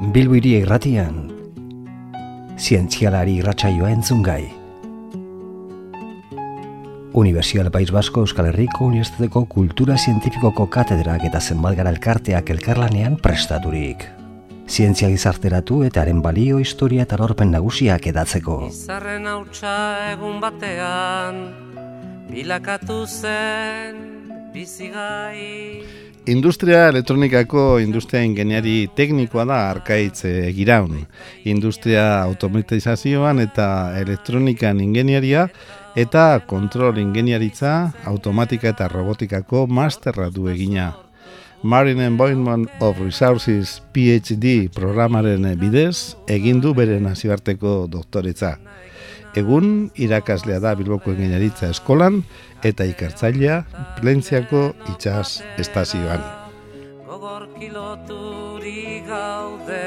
Bilbiri irratian, zientzialari irratsaioa entzun gai. Universial País Basko Euskal Herriko Unibertsitateko Kultura Zientifikoko Katedrak eta zenbat gara elkarteak elkarlanean prestaturik. Zientzia gizarteratu eta haren balio, historia eta lorpen nagusiak edatzeko. Izarren hautsa egun batean, bilakatu zen bizigai. Industria elektronikako industria ingeniari teknikoa da arkaitz e, giraun. Industria automatizazioan eta elektronikan ingeniaria eta kontrol ingeniaritza automatika eta robotikako masterra du egina. Marine Environment of Resources PhD programaren bidez egin du bere nazioarteko doktoretza. Egun irakaslea da Bilboko ingeniaritza eskolan eta ikertzailea Plentziako itsas estazioan. Gogor kiloturi gaude,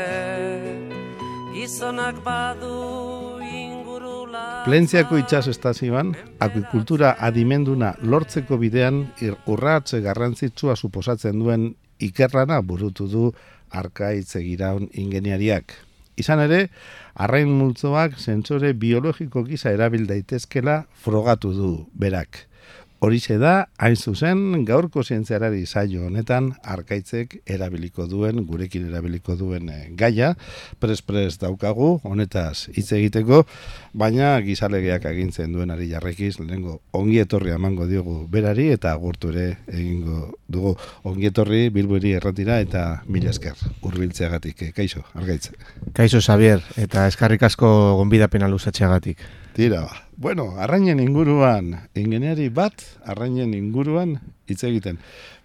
gizonak badu ingurula. Plentziako itsas estazioan akuikultura adimenduna lortzeko bidean urratze garrantzitsua suposatzen duen ikerlana burutu du arkaitz egiraun ingeniariak. Izan ere, arrain multzoak sentsore biologiko gisa erabil daitezkela frogatu du berak. Horixe da, hain zuzen, gaurko zientziarari saio honetan arkaitzek erabiliko duen, gurekin erabiliko duen eh, gaia, pres-pres daukagu, honetaz hitz egiteko, baina gizalegeak agintzen duen ari jarrekiz, lehenengo ongi etorri emango diogu berari eta agurtu ere egingo dugu ongi etorri bilbueri erratira eta mila esker urbiltzeagatik, eh, kaixo, argaitz. Kaixo Xavier, eta eskarrik asko gonbidapena luzatxeagatik. Tira, ba. Bueno, arrainen inguruan, ingeniari bat, arrainen inguruan hitz egiten.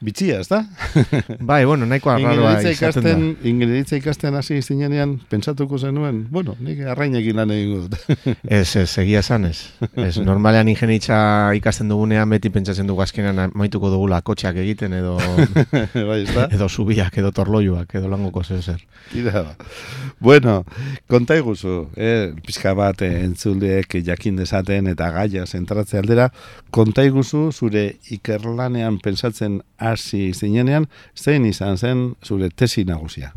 Bitxia, ez da? Bai, bueno, nahiko arraroa Ingeniaritza izaten da. ingeniaritza ikasten hasi zinenean, pentsatuko zenuen, bueno, nik arrainekin lan egingo dut. Ez, ez, egia esan ez. Ez, normalean ingenitza ikasten dugunean beti pentsatzen dugu azkenean amaituko dugula kotxeak egiten edo bai, ez da? edo zubiak, edo torloiuak, edo langoko zer zer. Ba. Bueno, konta iguzu, eh, pixka bat eh, jakin dezaten eta gaia zentratze aldera, konta iguzu zure ikerlanean pensatzen hasi zinenean, zein izan zen zure tesi nagusia.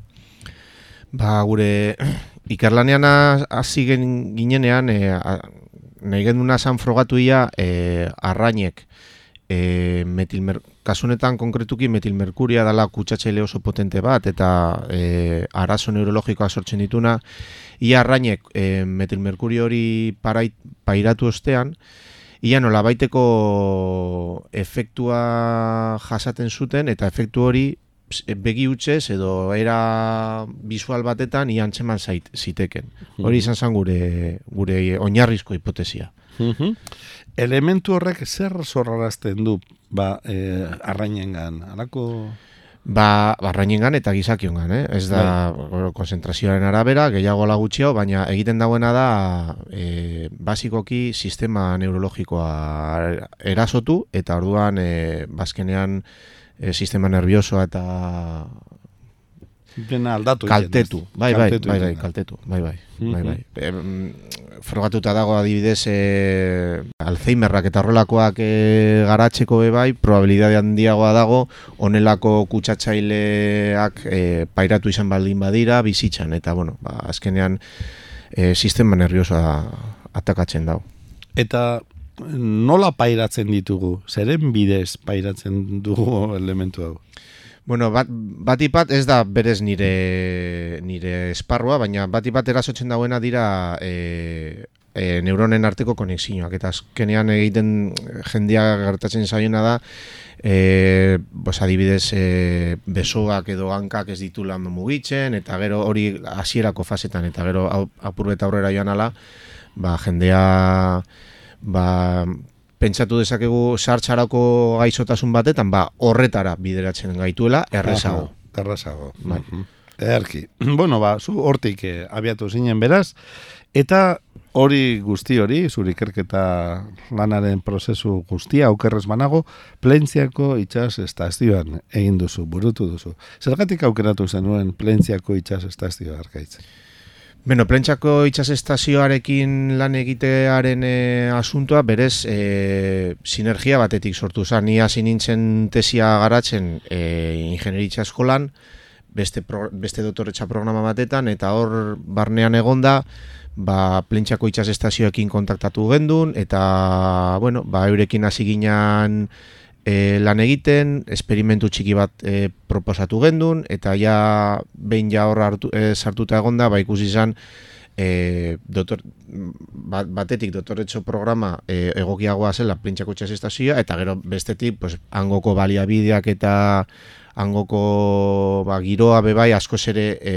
Ba, gure ikerlanean ha- hasi ginenean, e, a, nahi genduna zan frogatu ia e, arrainek e, metilmer, kasunetan konkretuki metilmerkuria dala kutsatzaile oso potente bat eta e, arazo neurologikoa sortzen dituna ia arrainek e, metilmerkurio hori pairatu ostean ia nola baiteko efektua jasaten zuten eta efektu hori ps- begi hutsez edo era visual batetan ia antzeman zait, ziteken. Hori izan zen gure, gure oinarrizko hipotesia. Mhm. Elementu horrek zer zorrarazten du ba, eh, arrainengan? Alako... Ba, barrainengan eta gizakiongan, eh? Ez da bueno, konzentrazioaren arabera, gehiago ala gutxiago, baina egiten dauena da e, basikoki sistema neurologikoa erasotu eta orduan e, bazkenean e, sistema nerviosoa eta Dena aldatu. kaltetu. Bai, bai, Kaltetu bai, bai, egiten da. kaltetu. Bai, bai, bai, Mhm. bai. Frogatuta dago adibidez e, Alzheimerrak eta horrelakoak e, garatzeko be bai, probabilidade handiagoa dago honelako kutsatzaileak e, pairatu izan baldin badira bizitzan eta bueno, ba, azkenean e, sistema nerviosoa atakatzen dago. Eta nola pairatzen ditugu? Zeren bidez pairatzen dugu elementu hau? Bueno, bat, batipat ez da berez nire nire esparrua, baina batipat erasotzen dauena dira e, e, neuronen arteko konexioak. Eta azkenean egiten jendia gertatzen zaiona da e, bos, adibidez e, besoak edo hankak ez ditu lan mugitzen eta gero hori hasierako fasetan eta gero apur eta aurrera joan ala ba, jendea ba, pentsatu dezakegu sartxarako gaizotasun batetan, ba, horretara bideratzen gaituela, errezago. Errezago. Bai. Mhm. Ederki. Bueno, ba, zu hortik eh, abiatu zinen beraz, eta hori guzti hori, zure ikerketa lanaren prozesu guztia, aukerrez banago, Plentziako itxas estazioan egin duzu, burutu duzu. Zergatik aukeratu zenuen Plentziako itxas estazioa arkaitz? Beno, plentxako itxasestazioarekin lan egitearen e, asuntoa berez e, sinergia batetik sortu zen. Ni hasi nintzen tesia garatzen e, ingenieritza eskolan, beste, pro, beste dotoretxa programa batetan, eta hor barnean egonda, ba, plentxako itxas estazioekin kontaktatu gendun, eta, bueno, ba, eurekin hasi ginean e, lan egiten, esperimentu txiki bat e, proposatu gendun, eta ja, behin ja hor hartu, e, sartuta egonda, ba, ikusi izan, e, dotor, bat, batetik dotoretxo programa e, egokiagoa zela plintxako itxas estazioa, eta gero bestetik, pues, angoko baliabideak eta angoko ba, giroa bebai askoz ere e,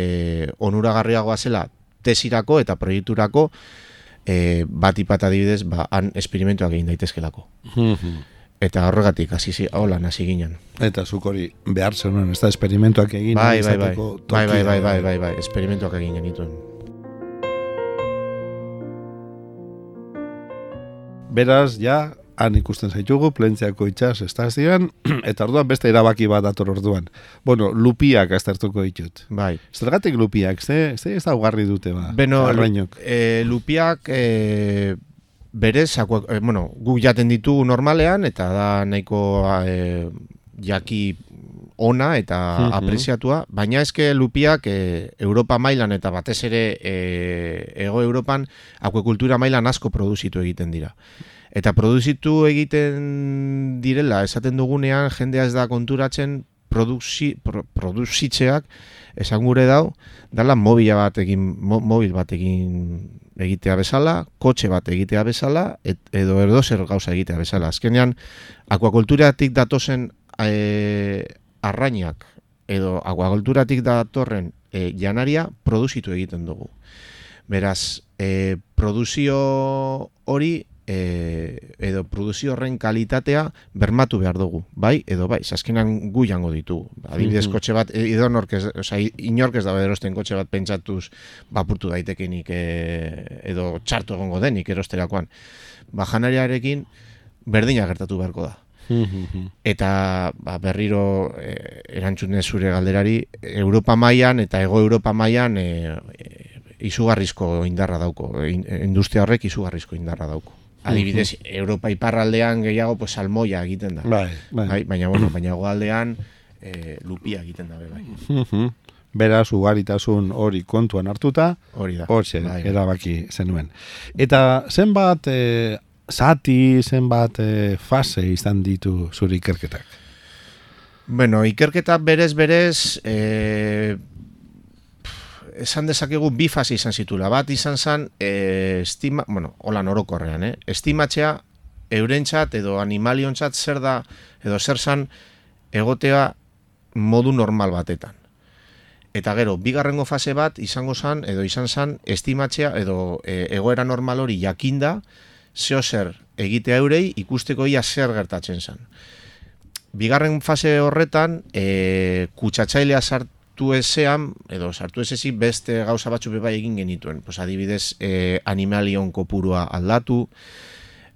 onuragarriagoa zela tesirako eta proiekturako e, bat ipat adibidez, ba, han esperimentuak egin daitezkelako. Eta horregatik, hasi hola, hasi ginen. Eta zuk hori behar zenuen, ez da esperimentuak egin Bai, bai, bai, bai, bai, bai, bai, bai, bai, esperimentuak egin genituen. Beraz, ja, han ikusten zaitugu, plentziako itxas estazioan, eta orduan beste erabaki bat dator orduan. Bueno, lupiak aztertuko ditut. Bai. Zergatik lupiak, ze, ze ez daugarri dute ba? Beno, e, lupiak e, berez, akua, e, bueno, guk jaten ditu normalean, eta da nahiko e, jaki ona eta Mhm. apreziatua, baina eske lupiak e, Europa mailan eta batez ere e, ego Europan akuekultura mailan asko produzitu egiten dira. Eta produzitu egiten direla, esaten dugunean, jendea ez da konturatzen produzi, pro, produzitzeak, esan gure dau, dala mobila bat egin, mo, mobil bat egin egitea bezala, kotxe bat egitea bezala, et, edo erdozer gauza egitea bezala. Azkenean, akuakulturatik datozen e, arrainak, edo akuakulturatik datorren e, janaria produzitu egiten dugu. Beraz, e, produzio hori e, edo produzio horren kalitatea bermatu behar dugu, bai edo bai, zaskenan gu jango ditugu. Adibidez, Mhm. kotxe bat, e, edo nork ez, oza, inork ez da erosten kotxe bat pentsatuz bapurtu daitekenik e, edo txartu egongo denik erosterakoan. Ba, janariarekin berdina gertatu beharko da. Eta ba, berriro e, erantzunez zure galderari, Europa mailan eta Ego Europa mailan e, e, izugarrizko indarra dauko, in- industria horrek izugarrizko indarra dauko. Adibidez, Europa iparraldean gehiago pues, salmoia egiten da. Bai, bai. Bai, baina, bueno, baina goaldean e, lupia egiten da, be, bai. Mhm. Beraz, ugaritasun hori kontuan hartuta, Hori da. Hortxe, Bai, bai. erabaki zenuen. Eta zenbat e, zati, zenbat e, fase izan ditu zure ikerketak? Bueno, ikerketa berez berez e, esan dezakegu bi fase izan zitula. Bat izan zen e, estima, bueno, hola orokorrean, eh? estimatzea eurentzat edo animaliontzat zer da edo zer zan egotea modu normal batetan. Eta gero, bigarrengo fase bat izango zen, edo izan zen, estimatzea edo e, egoera normal hori jakinda, zeo zer egitea eurei ikusteko ia zer gertatzen zen bigarren fase horretan, e, kutsatzailea sartu ezean, edo sartu ezezi beste gauza batzu bai egin genituen. Pues adibidez, e, animalion kopurua aldatu,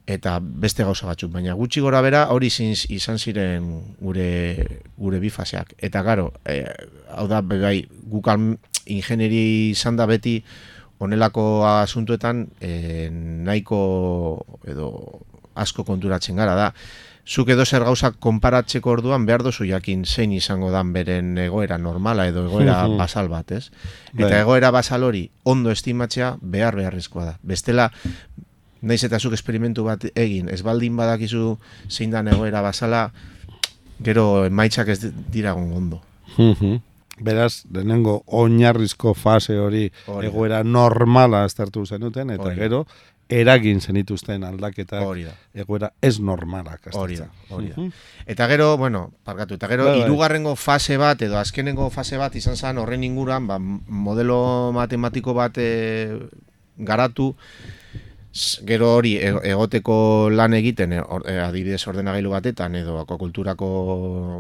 eta beste gauza batzuk, baina gutxi gora bera hori izin, izan ziren gure, gure bi faseak. Eta garo, e, hau da, bai, gukal ingenieri izan da beti honelako asuntuetan e, nahiko edo asko konturatzen gara da zuk edo zer gauzak konparatzeko orduan behar dozu jakin zein izango dan beren egoera normala edo egoera basal bat, ez? Eta Bai. egoera basal hori ondo estimatzea behar beharrezkoa da. Bestela, naiz eta zuk esperimentu bat egin, ez baldin badakizu zein dan egoera basala, gero emaitzak ez dira ondo. Beraz, lehenengo oinarrizko fase hori Hori egoera normala aztertu zenuten, eta Hori gero eragin zenituzten aldaketak Hori da. egoera ez normalak Hori da, hori da. Mhm. Eta gero, bueno, parkatu, eta gero Bai, bai. hirugarrengo fase bat edo azkenengo fase bat izan zen horren inguruan, ba, modelo matematiko bat e, garatu, gero hori e- egoteko lan egiten, e, e, adibidez ordenagailu batetan edo akuakulturako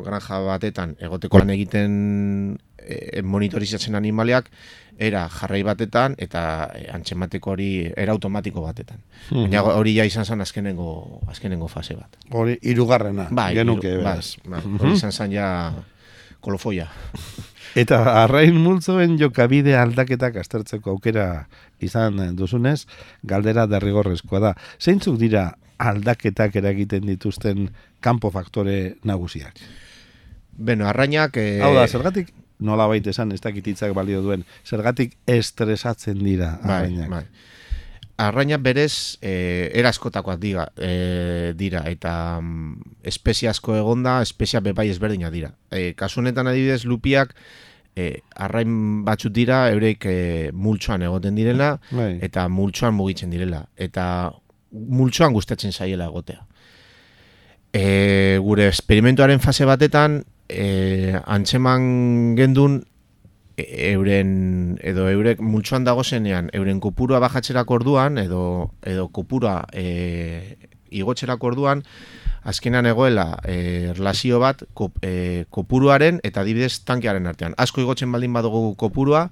granja batetan egoteko lan egiten e, monitorizatzen animaliak, era jarrai batetan eta e, antzemateko hori era automatiko batetan. Baina hori ja izan zen azkenengo, azkenengo fase bat. Hori hirugarrena Bai, genuke beraz. bai, bai, hori izan zen ja kolofoia. Eta arrain multzoen jokabide aldaketak aztertzeko aukera izan duzunez, galdera derrigorrezkoa da. Zeintzuk dira aldaketak eragiten dituzten kanpo faktore nagusiak? Beno, arrainak... Eh, Hau da, zergatik nola baita esan, ez dakititzak balio duen, zergatik estresatzen dira Bai, arrainak. bai. Arraina berez e, eraskotakoak diga, e, dira eta mm, espezie asko egonda, espezia bebai ezberdina dira. E, kasu honetan adibidez lupiak e, arrain batzuk dira eurek e, multsoan egoten direla Bai. eta multsoan mugitzen direla eta multsoan gustatzen zaiela egotea. E, gure esperimentuaren fase batetan e, antzeman gendun euren edo eurek multsoan dago zenean euren kopurua bajatzerako orduan edo edo kopurua e, igotzerako orduan azkenan egoela e, relazio bat kop, e, kopuruaren eta adibidez tankearen artean. Asko igotzen baldin badugu kopurua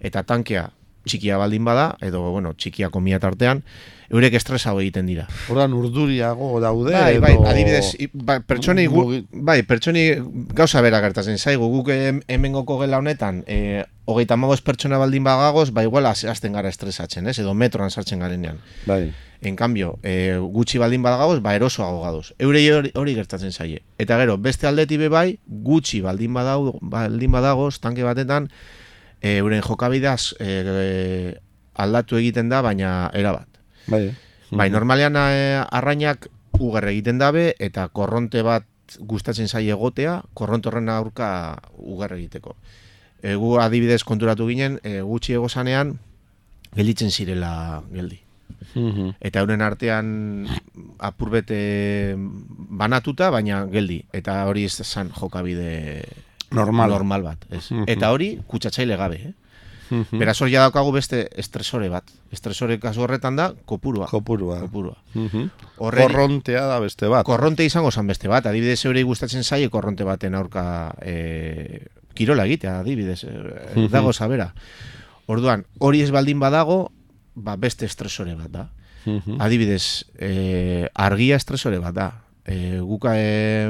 eta tankea txikia baldin bada edo bueno, txikia komia tartean eurek estresago egiten dira. Ordan urduriago daude Bai, edo... bai, adibidez, i- ba, pertsoni gu, bai, pertsoni gauza bera gertatzen zaigu, guk em, hemengoko gela honetan, e, hogeita hamabost pertsona baldin bagagoz, ba igual haz- hasten gara estresatzen, ez? Edo metroan sartzen garenean. Bai. En cambio, e, gutxi baldin badagagoz, ba erosoago gadoz. Eurei hori, hori gertatzen zaie. Eta gero, beste aldetik be bai, gutxi baldin badau, baldin badagoz, tanke batetan, e, euren jokabidaz e, aldatu egiten da, baina erabat. Bai. Bai, normalean eh, arrainak ugar egiten dabe eta korronte bat gustatzen zaie egotea, korronte horren aurka ugar egiteko. E, gu adibidez konturatu ginen, e, gutxi egozanean gelditzen zirela geldi. Mhm. Eta euren artean apurbete banatuta, baina geldi. Eta hori ez zan jokabide Normal. normal bat. Ez. Mhm. Eta hori kutsatzaile gabe. Eh? Mhm. Beraz hori ja daukagu beste estresore bat. Estresore kasu horretan da kopurua. Kopurua. kopurua. Horre, Korrontea da beste bat. korronte izango zan beste bat, adibidez eurei gustatzen zaie korronte baten aurka e, kirola egitea, adibidez, e, Mhm. dago zabera. Orduan, hori ez baldin badago, ba beste estresore bat da. Adibidez, e, argia estresore bat da. E, guka e,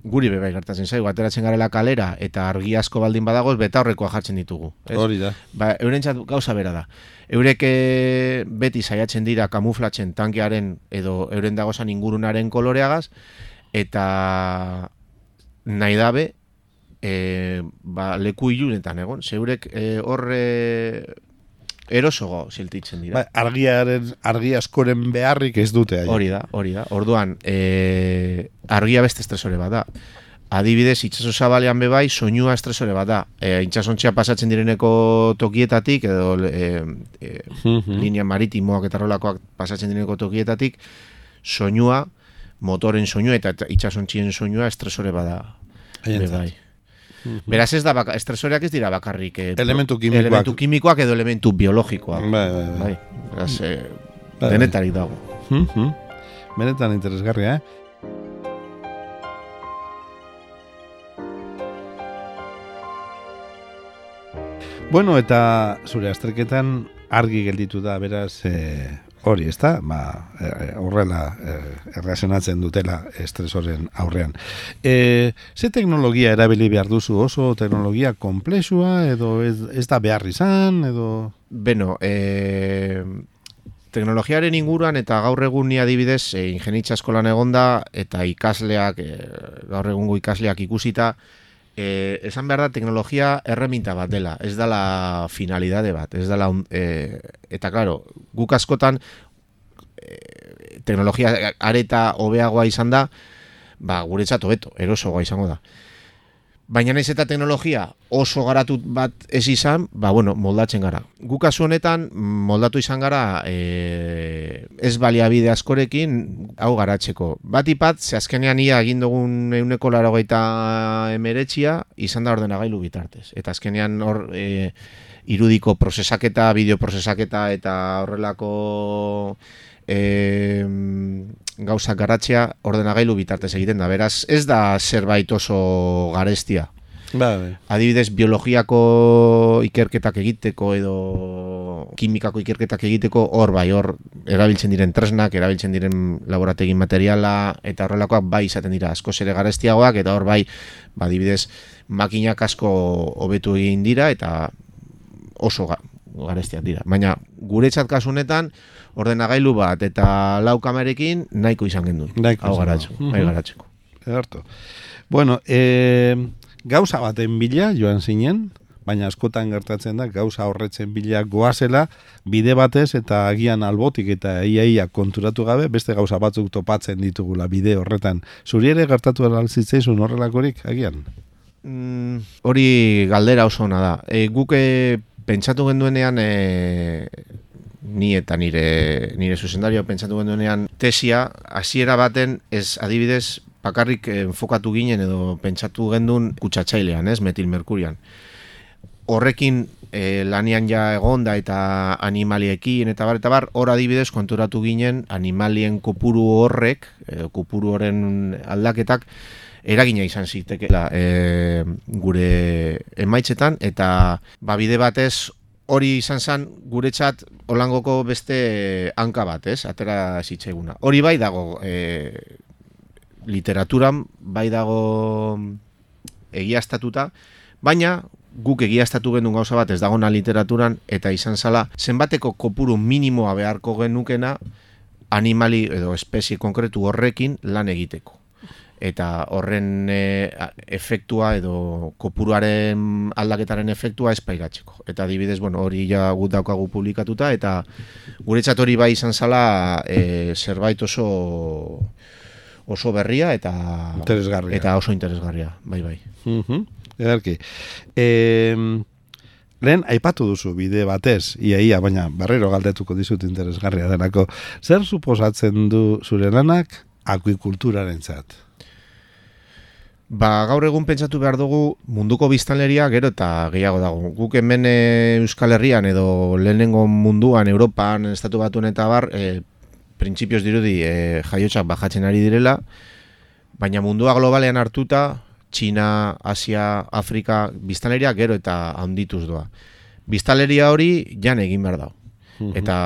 guri bebai gertatzen zaigu, ateratzen garela kalera eta argi asko baldin badagoz, beta horrekoa jartzen ditugu. Ez? Hori da. Ba, eurentzat gauza bera da. Eurek eh, beti saiatzen dira kamuflatzen tankearen edo euren dagozan ingurunaren koloreagaz eta nahi dabe e, ba, leku ilunetan egon. Zeurek e, horre erosogo siltitzen dira. Bai, argiaren, argi askoren beharrik ez dute. haien. Hori da, hori da. Orduan, e, argia beste estresore bat da. Adibidez, itxaso zabalean bebai, soinua estresore bat da. E, itxasontzia pasatzen direneko tokietatik, edo e, e, linea maritimoak eta rolakoak pasatzen direneko tokietatik, soinua, motoren soinua eta itxasontzien soinua estresore bada. Bebai. Beraz ez da baka, estresoreak ez dira bakarrik eh, Elementu kimikoak. elementu kimikoak edo elementu biologikoak. Bai, bai, bai. Bai, beraz, eh, Bai, bai. denetarik dago. Mhm. Benetan interesgarria, eh? Bueno, eta zure azterketan argi gelditu da, beraz, e, hori, ez da? Ba, e, horrela e, erlazionatzen dutela estresoren aurrean. E, ze teknologia erabili behar duzu oso teknologia komplexua, edo ez, ez da behar izan, edo... Beno, e, teknologiaren inguruan eta gaur egun ni adibidez e, ingenitza eskolan egonda eta ikasleak, e, gaur egungo ikasleak ikusita, e, esan behar da teknologia erreminta bat dela, ez dela finalidade bat, ez dela, e, eta claro, guk askotan e, teknologia areta hobeagoa izan da, ba, guretzat hobeto, erosoagoa izango da. Baina naiz eta teknologia oso garatu bat ez izan, ba bueno, moldatzen gara. Gu kasu honetan moldatu izan gara e, ez baliabide askorekin hau garatzeko. Bat ipat, ze azkenean ia egin dugun euneko larogeita emeretxia, izan da ordenagailu bitartez. Eta azkenean hor e, irudiko prozesaketa, bideo prozesaketa eta horrelako e, gauzak garatzea ordenagailu bitartez egiten da. Beraz, ez da zerbait oso garestia. Ba, bai. Adibidez, biologiako ikerketak egiteko edo kimikako ikerketak egiteko hor bai, hor erabiltzen diren tresnak, erabiltzen diren laborategi materiala eta horrelakoak bai izaten dira asko ere garestiagoak eta hor bai, ba, adibidez, makinak asko hobetu egin dira eta oso garestiak dira. Baina guretzat kasu honetan ordenagailu bat eta lau kamerekin nahiko izan. Nahiko Hau garatzeko, Mhm. bai garatzeko. Ederto. Bueno, e, gauza baten bila joan zinen, baina askotan gertatzen da gauza horretzen bila goazela bide batez eta agian albotik eta iaia konturatu gabe beste gauza batzuk topatzen ditugula bide horretan. Zuri ere gertatu alzitzaizun horrelakorik agian? Mm, hori galdera oso ona da. E, guk e, pentsatu genduenean e, ni eta nire nire zuzendario pentsatu genduenean tesia hasiera baten ez adibidez bakarrik enfokatu ginen edo pentsatu gendun kutsatzailean, ez, metil merkurian. Horrekin e, lanian ja egonda eta animaliekin eta bar, eta bar, hor adibidez konturatu ginen animalien kopuru horrek, e, kopuru horren aldaketak, eragina izan zitekela e, gure emaitzetan, eta ba, bide batez hori izan zen guretzat olangoko beste hanka bat, ez? Atera zitzaiguna. Hori bai dago e, literaturan, bai dago egiaztatuta, baina guk egiaztatu genuen gauza bat ez dagona literaturan eta izan zala zenbateko kopuru minimoa beharko genukena animali edo espezie konkretu horrekin lan egiteko. Eta horren e, efektua edo kopuruaren aldaketaren efektua espairatzeko. Eta adibidez, bueno, hori ja gut daukagu publikatuta eta guretzat hori bai izan zala e, zerbait oso oso berria eta interesgarria. eta oso interesgarria, bai bai. Mhm. Ederki. E, lehen, aipatu duzu bide batez, ia, ia, baina barrero galdetuko dizut interesgarria denako. Zer suposatzen du zure lanak akuikulturaren zat? Ba, gaur egun pentsatu behar dugu munduko biztanleria gero eta gehiago dago. Guk hemen e, Euskal Herrian edo lehenengo munduan, Europan, Estatu Batuen eta bar, e, printzipioz dirudi e, jaiotxak bajatzen ari direla, baina mundua globalean hartuta, China, Asia, Afrika, biztaleria gero eta handituz doa. Biztaleria hori jan egin behar da. Eta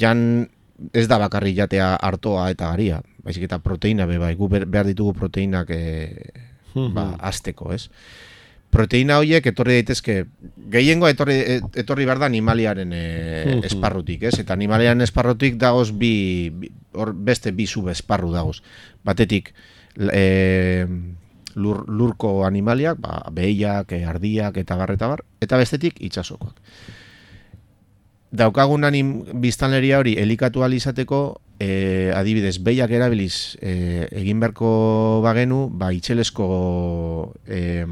jan ez da bakarri jatea hartoa eta garia. Baizik eta proteina be bai, gu behar ditugu proteinak e, ba, azteko, ez? Proteina horiek etorri daitezke, gehiengo etorri, etorri behar da animaliaren e, esparrutik, ez? Eta animaliaren esparrutik dagoz bi, hor beste bi sub esparru dagoz. Batetik, e, lur, lurko animaliak, ba, behiak, eh, ardiak eta bar eta bar, eta bestetik itsasokoak. Daukagun anim biztanleria hori elikatu izateko, e, adibidez, behiak erabiliz e, egin beharko bagenu, ba, itxelesko e,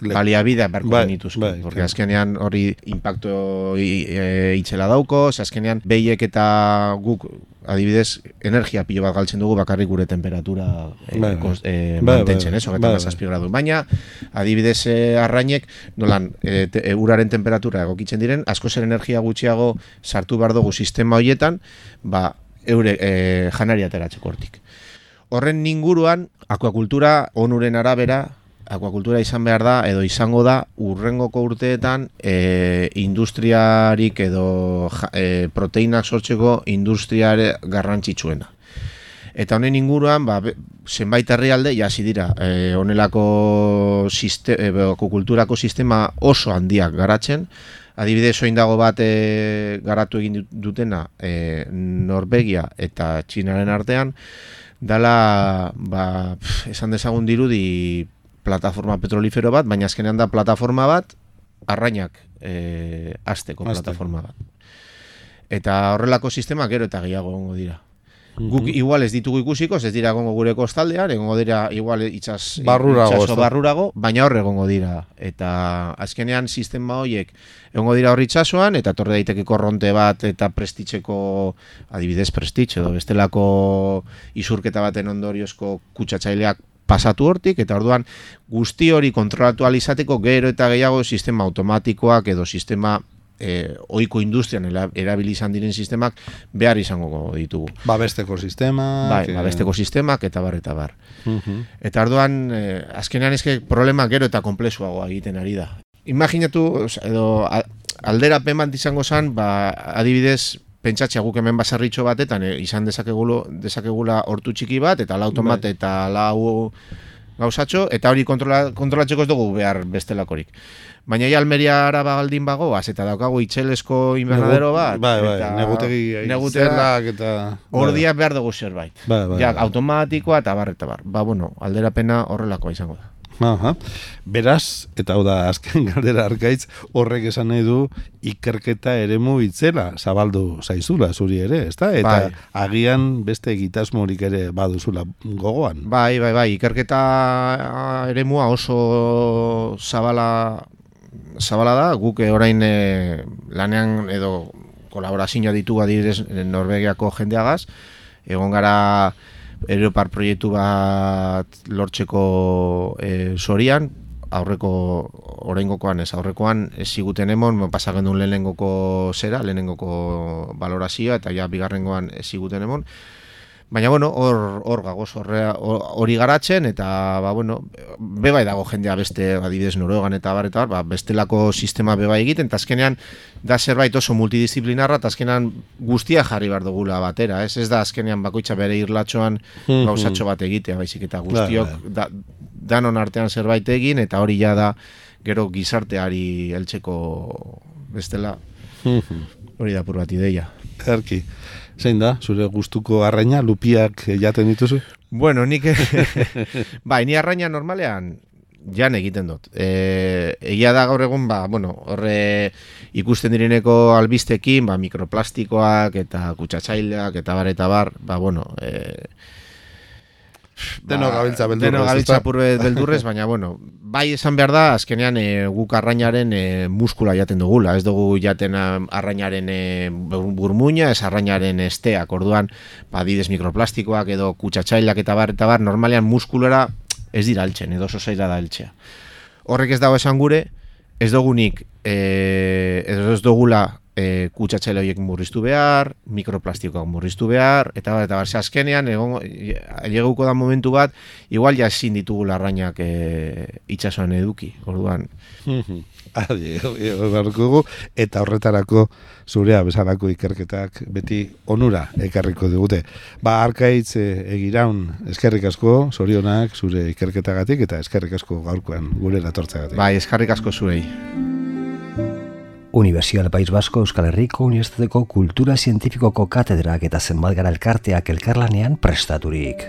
baliabidea berko bai, genituzko. Bai, porque azkenean hori impacto e, itxela dauko, azkenean behiek eta guk adibidez, energia pilo bat galtzen dugu bakarrik gure temperatura e, bai, bai. e, mantentzen, ez, bai, bai. Baina, adibidez e, arrainek, nolan, e, te, e, uraren temperatura egokitzen diren, asko zer energia gutxiago sartu behar dugu sistema horietan, ba, eure e, janaria ateratzeko hortik. Horren ninguruan, akuakultura onuren arabera, akuakultura izan behar da edo izango da urrengoko urteetan e, industriarik edo e, proteinak sortzeko industriare garrantzitsuena. Eta honen inguruan, ba, zenbait herrialde jasi dira, e, honelako siste, e, akukulturako sistema oso handiak garatzen, adibidez oin dago bat e, garatu egin dutena e, Norvegia eta Txinaren artean, dala, ba, esan dezagun dirudi plataforma petrolifero bat, baina azkenean da plataforma bat, arrainak e, azteko plataforma bat. Eta horrelako sistema gero eta gehiago gongo dira. Guk igual ez ditugu ikusiko, ez dira gongo gure kostaldean, egongo dira igual itxas, barrurago, barrurago, baina horre gongo dira. Eta azkenean sistema horiek egongo dira horri itxasuan, eta torre daiteke korronte bat eta prestitzeko, adibidez prestitxe, edo bestelako isurketa baten ondoriozko kutsatzaileak pasatu hortik eta orduan guzti hori kontrolatu alizateko gero eta gehiago sistema automatikoak edo sistema e, oiko industrian erabili izan diren sistemak behar izango ditugu. Babesteko sistemak. Bai, que... babesteko sistemak eta bar eta bar. Eta orduan, e, azkenean ezke problema gero eta komplexuagoa egiten ari da. Imaginatu, edo aldera bat izango zen, ba, adibidez, pentsatzea guk hemen basarritxo batetan e, izan dezakegula, dezakegula hortu txiki bat, eta lau bai. eta lau gauzatxo, eta hori kontrola, kontrolatzeko ez dugu behar bestelakorik. Baina ja Almeria araba galdin bagoaz, eta daukagu itxelesko invernadero bat. Bai, bai, eta, negutegi neguterak eta... Hor behar dugu zerbait. Bai, bai, ja, automatikoa eta bar, eta bar. Ba, bueno, aldera pena horrelakoa izango da. Aha. Beraz, eta hau da azken galdera arkaitz, horrek esan nahi du ikerketa eremu itzela zabaldu zaizula zuri ere, ezta? Eta Bai. agian beste egitasmorik ere baduzula gogoan. Bai, bai, bai, ikerketa eremua oso zabala zabala da, guk eh, orain eh, lanean edo kolaborazioa ditugu adibidez eh, Norvegiako jendeagaz, egon gara Europar proiektu bat lortzeko eh, sorian, aurreko oraingokoan ez aurrekoan ez ziguten emon pasa genuen lehenengoko zera, lehenengoko valorazioa eta ja bigarrengoan ez ziguten emon. Baina bueno, hor hor gagoz hori garatzen eta ba bueno, be bai dago jendea beste adibidez Noruegan eta bar eta bar, ba, bestelako sistema be bai egiten eta azkenean da zerbait oso multidisciplinarra eta azkenean guztia jarri bar dugula batera, ez? Ez da azkenean bakoitza bere irlatxoan Mhm. gauzatxo bat egitea, baizik eta guztiok da, danon artean zerbait egin eta hori ja da gero gizarteari heltzeko bestela hori da pur bat ideia. Erki, zein da, zure gustuko arraina, lupiak jaten dituzu? Bueno, nik bai, ni arraina normalean jan egiten dut. E, egia da gaur egun, ba, bueno, horre ikusten direneko albistekin, ba, mikroplastikoak eta kutsatzaileak eta bar eta bar, ba, bueno, e, Denok gabiltza beldurrez, Denok gabiltza beldurrez, baina, bueno, bai esan behar da, azkenean e, guk arrainaren e, muskula jaten dugula, ez dugu jaten am, arrainaren e, bur- burmuina, ez arrainaren esteak, orduan, ba, adibidez mikroplastikoak edo kutsatzaileak eta bar, eta bar, normalean muskulera ez dira altzen, edo oso zaila da heltzea. Horrek ez dago esan gure, ez dugunik, e, ez dugula e, kutsatzaile horiek murriztu behar, mikroplastikoak murriztu behar, eta bar, eta bar, ze azkenean, egon, aileguko da momentu bat, igual ja ezin ditugula arrainak e, itxasoan eduki, orduan. Adi, dugu, eta horretarako zurea bezalako ikerketak beti onura ekarriko digute. Ba, arkaitz e, egiraun eskerrik asko, zorionak zure ikerketagatik, eta eskerrik asko gaurkoan gure latortzagatik. Bai, eskarrik asko zuei. Unibertsial País Basko Euskal Herriko Unibertsitateko Kultura Zientifikoko Katedrak eta zenbat gara elkarteak elkarlanean prestaturik.